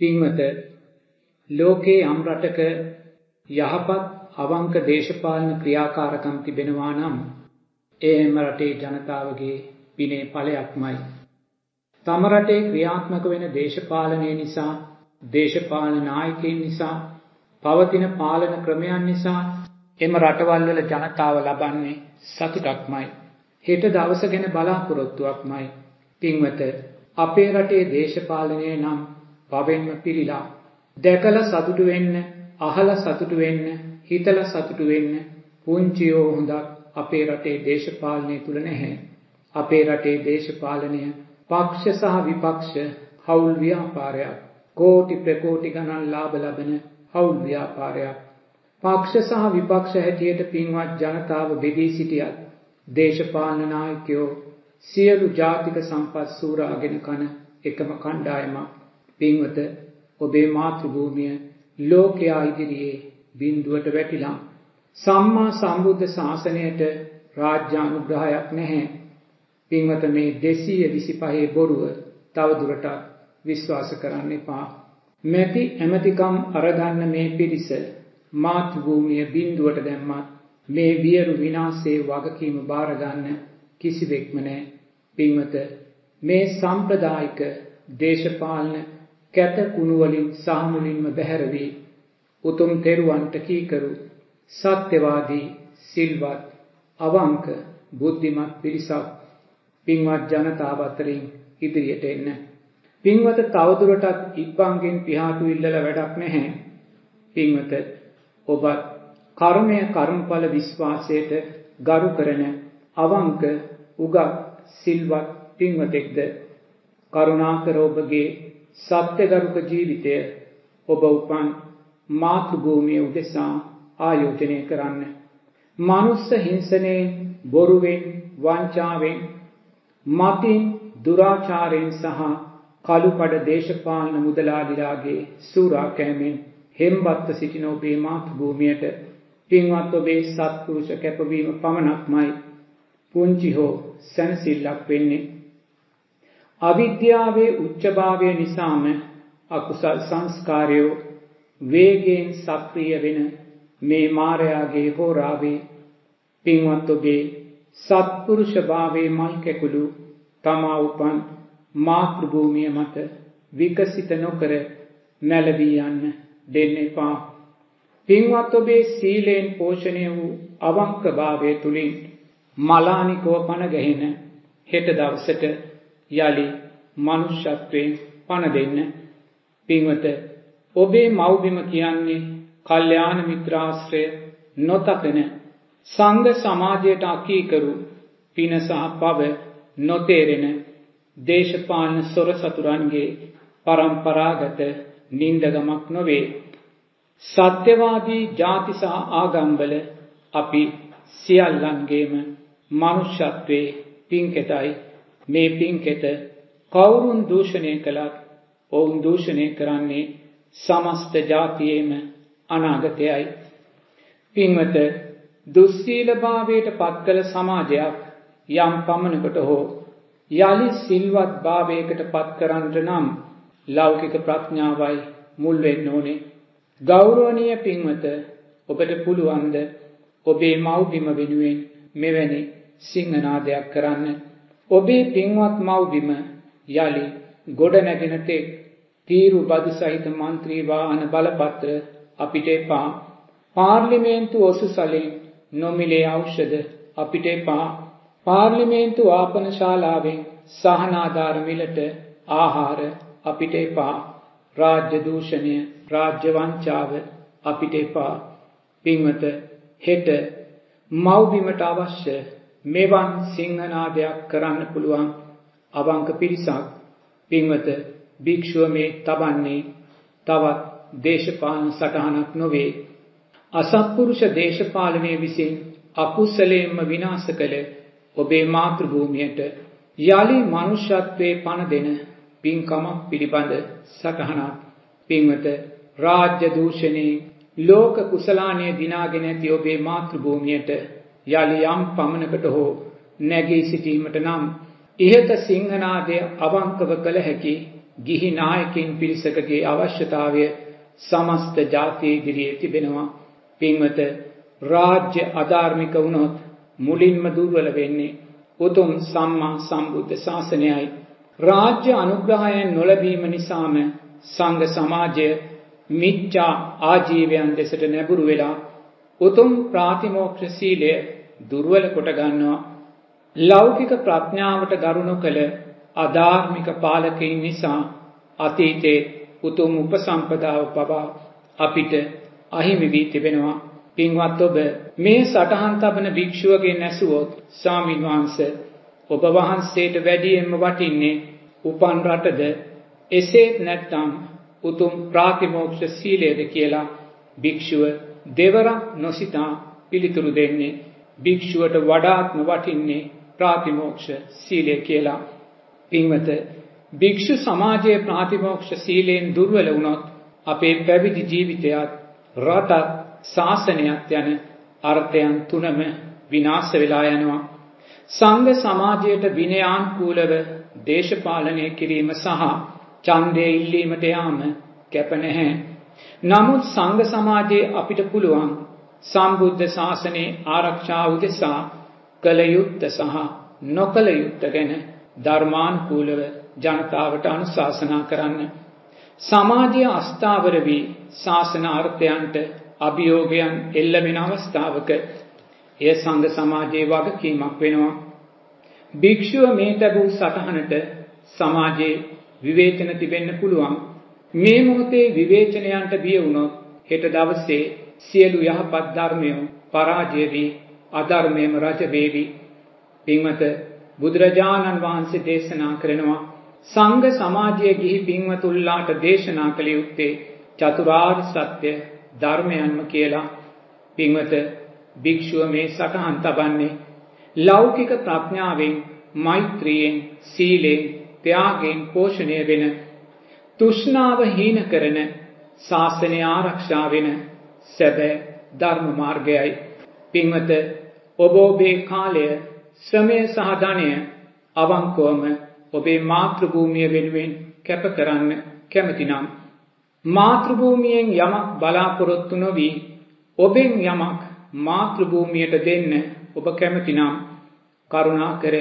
පින්වත ලෝකේ යම් රටක යහපත් අවංක දේශපාලන ක්‍රියාකාරකම් තිබෙනවා නම් එම රටේ ජනතාවගේ විනේ ඵලයක්මයි. තම රටේ ක්‍රියාත්මක වෙන දේශපාලනය නිසා, දේශපාලන නායකයින් නිසා, පවතින පාලන ක්‍රමයන් නිසා එම රටවල් වල ජනතාව ලබන්නේ සතුටක්මයි. හෙට දවස ගැන බලාපොරොත්තුවක්මයි. පින්වත අපේ රටේ දේශපාලනය නම් පවෙන්ම පිළිලා දැකලා සතුටු වෙන්න, අහලා සතුටු වෙන්න, හිතලා සතුටු වෙන්න පුංචියෝ හොඳක් අපේ රටේ දේශපාලනය තුල නැහැ. අපේ රටේ දේශපාලනය පක්ෂ සහ විපක්ෂ හවුල් ව්‍යාපාරයක්. කෝටි ප්‍රකෝටි ගණන් ලාභ ලබන හවුල් ව්‍යාපාරයක්. පක්ෂ සහ විපක්ෂ හැටියට පින්වත් ජනතාව බෙදී සිටියත් දේශපාලන නායකයෝ සියලු ජාතික සම්පත් සූරාගෙන කන එකම කණ්ඩායමක්. පින්වත ඔබේ මාතෘභූමිය ලෝකයා ඉදිරියේ බිඳුවට වැටිලා සම්මා සම්බුද්ධ ශාසනයට රාජ්‍යානුග්‍රහයක් නැහැ. පින්වත මේ 225 බොරුව තවදුරටත් විශ්වාස කරන්න එපා. මැති ඇමතිකම් අරගන්න මේ පිරිස මාතෘභූමිය බිඳුවට දැම්මත් මේ වියරු විනාශයේ වගකීම බාර ගන්න කිසිවෙක්ම නැහැ. පින්වත මේ සම්ප්‍රදායික දේශපාලන කැත කුණු වලින් සාමුලින්ම බැහැර වී උතුම් තෙරුවන්ට කීකරු සත්‍යවාදී සිල්වත් අවංක බුද්ධිමත් පිරිසක් පින්වත් ජනතාව අතරින් ඉදිරියට එන්න. පින්වත තවදුරටත් ඉබ්බන්ගෙන් පිහාටු ඉල්ලලා වැඩක් නැහැ. පින්වත ඔබත් කර්මය කර්මඵල විශ්වාසයට ගරු කරන අවංක උගත් සිල්වත් පින්වතෙක්ද කරුණාකර ඔබගේ සත්‍යගරුක ජීවිතය ඔබ උපන් මාතෘභූමිය උදෙසා ආයෝජනය කරන්න. මනුස්ස හිංසනයෙන් බොරුවෙන් වංචාවෙන් මතින් දුරාචාරයෙන් සහ කළුපඩ දේශපාලන මුදලාලිලාගේ සූරාකෑමෙන් හෙම්බත්ව සිටින ඔබේ මාතෘභූමියට පින්වත් ඔබේ සත්පුරුෂ කැපවීම පමණක්මයි පුංචි හෝ සැනසිල්ලක් වෙන්නේ. අවිද්‍යාවේ උච්චභාවය නිසාම අකුසල් සංස්කාරයෝ වේගයෙන් සක්‍රිය වෙන මේ මාරයාගේ හෝරාවේ පින්වත් ඔබේ සත්පුරුෂ භාවයේ මල් කැකුළු තමා උපන් මාතෘභූමිය මත විකසිත නොකර නැලවී යන්න දෙන්න එපා. පින්වත් ඔබේ සීලයෙන් පෝෂණය වූ අවංක භාවය තුලින් මලානිකව පණ ගැහෙන හෙට දවසට යලි මනුෂ්‍යත්වයෙන් පණ දෙන්න. පින්වත ඔබේ මව්බිම කියන්නේ කල්යාණ මිත්‍රාශ්‍රය නොතකන සංඝ සමාජයට අකීකරු පින සහ පව නොතේරෙන දේශපාලන සොර සතුරන්ගේ පරම්පරාගත නින්දගමක් නොවේ. සත්‍යවාදී ಜಾති සහ ආගම්වල අපි සියල්ලන්ගේම මනුෂ්‍යත්වයේ පින්කෙතයි මේ පින්කෙත කවුරුන් දූෂණය කළත් ඔවුන් දූෂණය කරන්නේ සමස්ත ජාතියේම අනාගතයයි. පින්වත දුස්සීලභාවයට පත් කළ සමාජයක් යම් පමණකට හෝ යලි සිල්වත් භාවයකට පත් කරන්නට නම් ලෞකික ප්‍රඥාවයි මුල් වෙන්න ඕනේ. ගෞරවනීය පින්වත ඔබට පුළුවන්ද ඔබේ මව්බිම වෙනුවෙන් මෙවැනි සිංහනාදයක් කරන්න. ඔබේ පින්වත් මව්බිම යලි ගොඩ නැගෙන තෙක් තීරු බදු සහිත මන්ත්‍රී වාහන බලපත්‍ර අපිට එපා. පාර්ලිමේන්තු ඔසුසලෙන් නොමිලේ ඖෂධ අපිට එපා. පාර්ලිමේන්තු ආපන ශාලාවෙන් සහනාධාර මිලට ආහාර අපිට එපා. රාජ්‍ය දූෂණය, රාජ්‍ය වංචාව අපිට එපා. පින්වත හෙට මව්බිමට අවශ්‍ය මෙවන් සිංහනාදයක් කරන්න පුළුවන් අවංක පිරිසක් පින්වත භික්ෂුව මේ තබන්නේ තවත් දේශපාලන සටහනක් නොවේ. අසත්පුරුෂ දේශපාලනය විසින් අකුසලයෙන්ම විනාශ කළ ඔබේ මාතෘභූමියට යලි මනුෂ්‍යත්වයේ පණ දෙන පින්කමක් පිළිබඳ සටහනක් පින්වත රාජ්‍ය දූෂණේ ලෝක කුසලානය දිනාගෙන ඇති ඔබේ මාතෘභූමියට යලි යම් පමණකට හෝ නැගී සිටීමට නම් ඉහත සිංහනාදය අවංකව කළ හැකි ගිහි නායකින් පිරිසකගේ අවශ්‍යතාවය සමස්ත ජාතිය ඉදිරියේ තිබෙනවා. පින්වත රාජ්‍ය අධාර්මික වුණොත් මුලින්ම දුර්වල වෙන්නේ උතුම් සම්මා සම්බුද්ධ ශාසනයයි. රාජ්‍ය අනුග්‍රහයෙන් නොලැබීම නිසාම සංඝ සමාජය මිච්ඡා ආජීවයන් දෙසට නැඹුරු වෙලා උතුම් ප්‍රාතිමෝක්ෂ සීලය දුර්වල කොට ගන්නවා. ලෞකික ප්‍රඥාවට ගරුණු කළ අධාර්මික පාලකයින් නිසා අතීතයේ උතුම් උපසම්පදාව පවා අපිට අහිමි වී තිබෙනවා. පින්වත් ඔබ මේ සටහන් තබන භික්ෂුවගෙන් ඇසුවොත් ස්වාමීන් වහන්සේ ඔබ වහන්සේට වැඩියෙන්ම වටින්නේ උපන් රටද එසේත් නැත්නම් උතුම් ප්‍රාතිමෝක්ෂ සීලයද කියලා භික්ෂුව දෙවරක් නොසිතා පිළිතුරු දෙන්නේ භික්ෂුවට වඩාත්ම වටින්නේ ප්‍රාතිමෝක්ෂ සීලය කියලා පින්වත භික්ෂු සමාජයේ ප්‍රාතිමෝක්ෂ සීලයෙන් දුර්වල වුණොත් අපේ පැවිදි ජීවිතයත් රටත් ශාසනයත් යන අර්ථයන් තුනම විනාශ වෙලා යනවා සංඝ සමාජයට විනයානුකූලව දේශපාලනය කිරීම සහ ඡන්දය ඉල්ලීමට යාම කැප නැහැ. නමුත් සංඝ සමාජයේ අපිට පුළුවන් සම්බුද්ධ ශාසනයේ ආරක්ෂා උදෙසා කළ යුත්ත සහ නොකළ යුත්ත ගැන ධර්මානුකූලව ජනතාවට අනුශාසනා කරන්න. සමාජය අස්ථාවර වී ශාසන අර්ථයන්ට අභියෝගයන් එල්ල වෙන අවස්ථාවක එය සංඝ සමාජයේ වගකීමක් වෙනවා. භික්ෂුව මේ ලැබූ සටහනට සමාජයේ විවේචන තිබෙන්න පුළුවන්. මේ මොහොතේ විවේචනයන්ට බිය වුණොත් හෙට දවසේ සියලු යහපත් ධර්මය පරාජය වී අධර්මයේම රජ වේවි. පින්වත බුදුරජාණන් වහන්සේ දේශනා කරනවා සංඝ සමාජයේ ගිහි පින්වතුන්ලාට දේශනා කළ යුත්තේ චතුරාර්ය සත්‍ය ධර්මයන්ම කියලා. පින්වත භික්ෂුව මේ සටහන් තබන්නේ ලෞකික ප්‍රඥාවෙන් මෛත්‍රියෙන් සීලෙන් ත්‍යාගයෙන් පෝෂණය වෙන තුෂ්ණාව හීන කරන ශාසනය ආරක්ෂා වෙන සැබෑ ධර්ම මාර්ගයයි. පින්වත ඔබ ඔබේ කාලය ශ්‍රමය සහ ධනය අවංකවම ඔබේ මාතෘභූමිය වෙනුවෙන් කැප කරන්න කැමතිනම් මාතෘභූමියෙන් යමක් බලාපොරොත්තු නොවී ඔබෙන් යමක් මාතෘභූමියට දෙන්න ඔබ කැමතිනම් කරුණාකර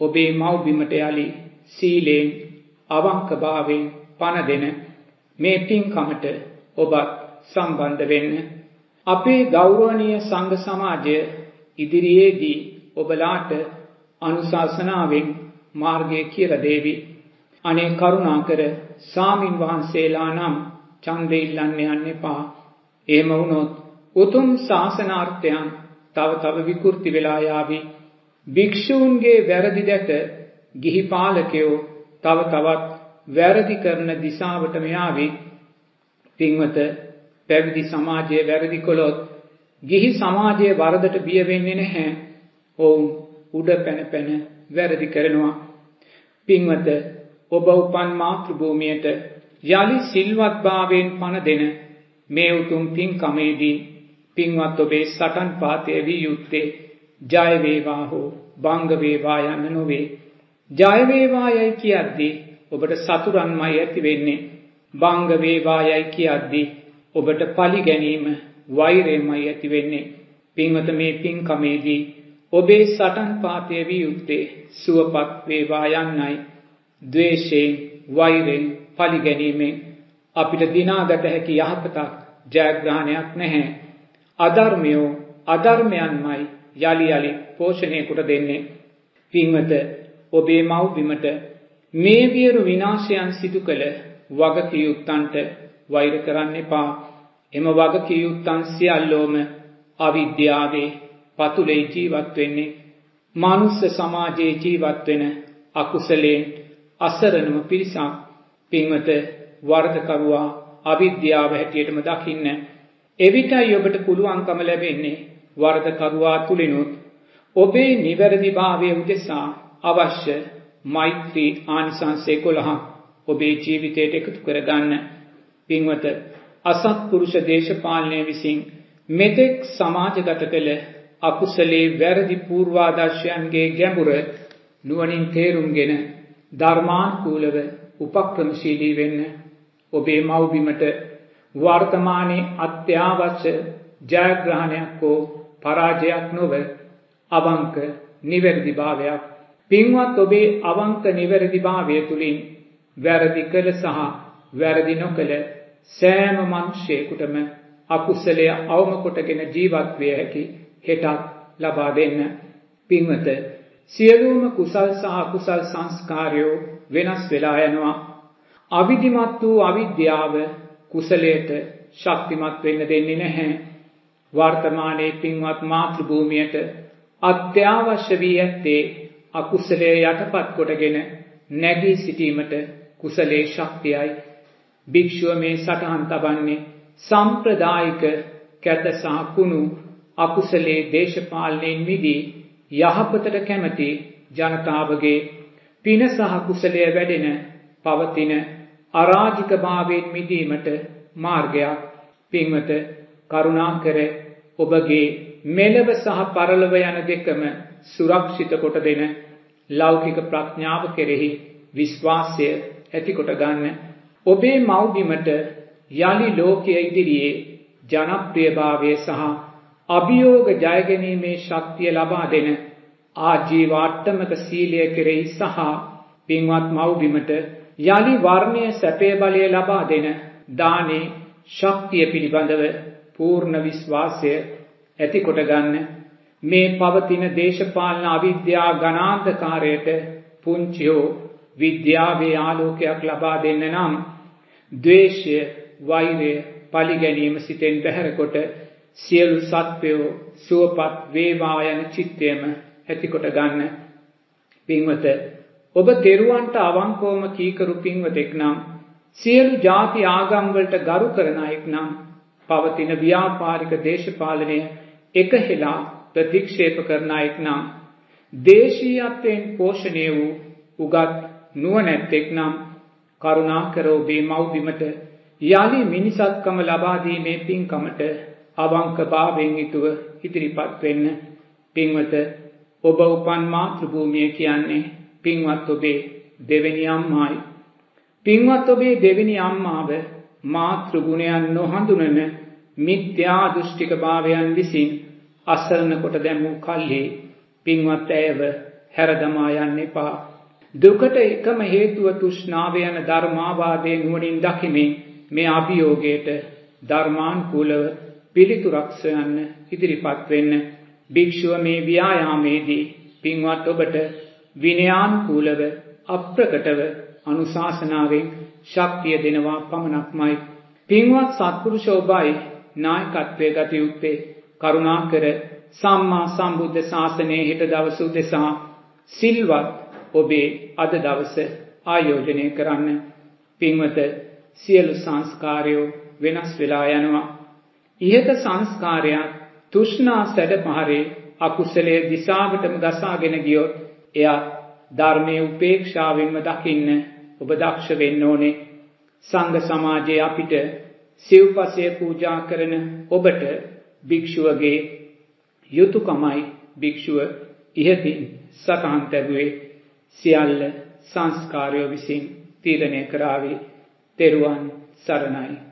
ඔබේ මව්බිමට යලි සීලයෙන් අවංකභාවයෙන් පණ දෙන මේ පින්කමට ඔබත් සම්බන්ධ වෙන්න අපේ ගෞරවනීය සංඝ සමාජය ඉදිරියේදී ඔබලාට අනුශාසනාවෙන් මාර්ගය කියලා දේවි. අනේ කරුණාකර සාමින් වහන්සේලා නම් ඡන්දෙ ඉල්ලන්න යන්න එපා. එහෙම වුණොත් උතුම් ශාසනාර්ථයන් තව තව විකෘති වෙලා යාවි. භික්ෂූන්ගේ වැරදි දැක ගිහි පාලකයෝ තව තවත් වැරදි කරන දිශාවටම යාවි. පින්වත පැවිදි සමාජයේ වැරදි කළොත් ගිහි සමාජයේ වරදට බිය වෙන්නේ නැහැ. ඔවුන් උඩ පැන පැන වැරදි කරනවා. පින්වත ඔබ උපන් මාතෘභූමියට යලි සිල්වත්භාවයෙන් පණ දෙන මේ උතුම් පින්කමේදී පින්වත් ඔබේ සටන් පාතය වී යුත්තේ ජය වේවා හෝ බංග වේවා යන්න නොවේ. ජය වේවා යයි කියද්දී ඔබට සතුරන්මයි ඇති වෙන්නේ. බංග වේවා යයි කියද්දී ඔබට පලි ගැනීම වෛරයමයි ඇති වෙන්නේ. පින්වත මේ පින්කමේදී ඔබේ සටන් පාතය වී යුත්තේ සුවපත් වේවා යන්නයි. ද්වේෂයෙන් වෛරෙන් පලි ගැනීමෙන් අපිට දිනාගත හැකි යහපතක් ජයග්‍රහණයක් නැහැ. අධර්මයෝ අධර්මයන්මයි යළි යළි පෝෂණය කොට දෙන්නේ. පින්වත ඔබේ මව්බිමට මේ වියරු විනාශයන් සිදු කළ වගකියුත්තන්ට වෛර කරන්න එපා. එම වගකියුත්තන් සියල්ලෝම අවිද්‍යාවේ පතුලේ ජීවත් වෙන්නේ. මානුස්ස සමාජයේ ජීවත් වෙන අකුසලයෙන් අසරණම පිරිසක්. පින්වත වර්ධකරුවා අවිද්‍යාව හැටියටම දකින්න. එවිටයි ඔබට පුළුවන්කම ලැබෙන්නේ වර්ධකරුවා තුලිනුත්. ඔබේ නිවැරදිභාවය උදෙසා අවශ්‍ය මෛත්‍රී ආනිසංසය 11 ඔබේ ජීවිතයට එකතු කරගන්න. පින්වත අසත්පුරුෂ දේශපාලනය විසින් මෙතෙක් සමාජගත කළ අකුසලේ වැරදි පූර්වාදර්ශයන්ගේ ගැඹුර නුවණින් තේරුම්ගෙන ධර්මානුකූලව උපක්‍රමශීලී වෙන්න ඔබේ මව්බිමට වර්තමානයේ අත්‍යවශ්‍ය ජයග්‍රහණයක් හෝ පරාජයක් නොව අවංක නිවැරදිභාවයක් පින්වත් ඔබේ අවංක නිවැරදිභාවය තුලින් වැරදි කළ සහ වැරදි නොකළ සෑම මිනිසෙකුටම අකුසලය අවම කොටගෙන ජීවත් විය හැකි හෙටක් ලබා දෙන්න පින්වත සියලුම කුසල් සහ අකුසල් සංස්කාරයෝ වෙනස් වෙලා යනවා. අවිධිමත් වූ අවිද්‍යාව කුසලයට ශක්තිමත් වෙන්න දෙන්නේ නැහැ. වර්තමානයේ පින්වත් මාතෘ භූමියට අත්‍යවශ්‍ය වී ඇත්තේ අකුසලයේ යටපත් කොටගෙන නැගී සිටීමට කුසලයේ ශක්තියයි භික්ෂුව මේ සටහන් තබන්නේ සම්ප්‍රදායික කැත සහ කුණු අකුසලයේ දේශපාලනයෙන් මිදී යහපතට කැමති ජනතාවගේ පින සහ කුසලය වැඩෙන පවතින අරාජික භාවයෙන් මිදීමට මාර්ගයක් පින්වත කරුණාකර ඔබගේ මෙලව සහ පරලොව යන දෙකම සුරක්ෂිත කොට දෙන ලෞකික ප්‍රඥාව කෙරෙහි විශ්වාසය ඇති කොට ගන්න ඔබේ මව්බිමට යලි ලෝකයේ ඉදිරියේ ජනප්‍රියභාවය සහ අභියෝග ජයගැනීමේ ශක්තිය ලබා දෙන ආජීවාට්ටමක සීලය කෙරෙහි සහ පින්වත් මව්බිමට යලි වර්ණය සැපේ බලය ලබා දෙන දානේ ශක්තිය පිළිබඳව පූර්ණ විශ්වාසය ඇති කොට ගන්න. මේ පවතින දේශපාලන අවිද්‍යා ගණාන්ධකාරයට පුංචියෝ විද්‍යාවේ ආලෝකයක් ලබා දෙන්න නම් ද්වේෂය වෛරය පලිගැනීම සිතෙන් බැහැරකොට සියලු සත්වයෝ සුවපත් වේවා යන චිත්තයම ඇතිකොට ගන්න. පින්වත ඔබ තෙරුවන්ට අවංකෝම කීකරු පින්වතෙක් නම් සියලු ಜಾති ආගම්වලට ගරු කරන අයෙක් නම් පවතින ව්‍යාපාරික දේශපාලනය එකහෙලා ප්‍රතික්ෂේප කරන අයෙක් නම් දේශීයත්වයෙන් පෝෂණය වූ උගත් නුවණැත්තෙක් නම් කරුණාකර ඔබේ මව්බිමට යලි මිනිසත්කම ලබා දීමේ පින්කමට අවංක භාවයෙන් යුතුව ඉදිරිපත් වෙන්න පින්වත ඔබ උපන් මාතෘ භූමිය කියන්නේ පින්වත් ඔබේ දෙවෙනි අම්මායි. පින්වත් ඔබේ දෙවෙනි අම්මාව මාතෘ ගුණයන් නොහඳුනන මිත්‍යා දෘෂ්ටික භාවයන් විසින් අසරණ කොට දැමූ කල්හි පින්වත් ඇයව හැරදමා යන්න එපා. දුකට එකම හේතුව තෘෂ්ණාව යන ධර්මාවාදයේ නුවණින් දකිමින් මේ අභියෝගයට ධර්මානුකූලව පිළිතුරක් සොයන්න ඉදිරිපත් වෙන්න. භික්ෂුව මේ ව්‍යායාමේදී පින්වත් ඔබට විනයානුකූලව අප්‍රකටව අනුශාසනාවෙන් ශක්තිය දෙනවා පමණක්මයි. පින්වත් සත්පුරුෂ ඔබයි නායකත්වයේ ගත යුත්තේ කරුණාකර සම්මා සම්බුද්ධ ශාසනයේ හිට දවස උදෙසා සිල්වත් ඔබේ අද දවස ආයෝජනය කරන්න. පින්වත සියලු සංස්කාරයෝ වෙනස් වෙලා යනවා. ඉහත සංස්කාරයක් තුෂ්ණා සැඩ පහරේ අකුසලයේ දිශාවටම ගසාගෙන ගියොත් එයා ධර්මයේ උපේක්ෂාවෙන්ම දකින්න ඔබ දක්ෂ වෙන්න ඕනේ. සංඝ සමාජයේ අපිට සිව්පසය පූජා කරන ඔබට භික්ෂුවගේ යුතුයකමයි භික්ෂුව ඉහතින් සතහන් තැබුවේ. සියල්ල සංස්කාරයෝ විසින් තීරණය කරાવી තෙරුවන් සරණයි.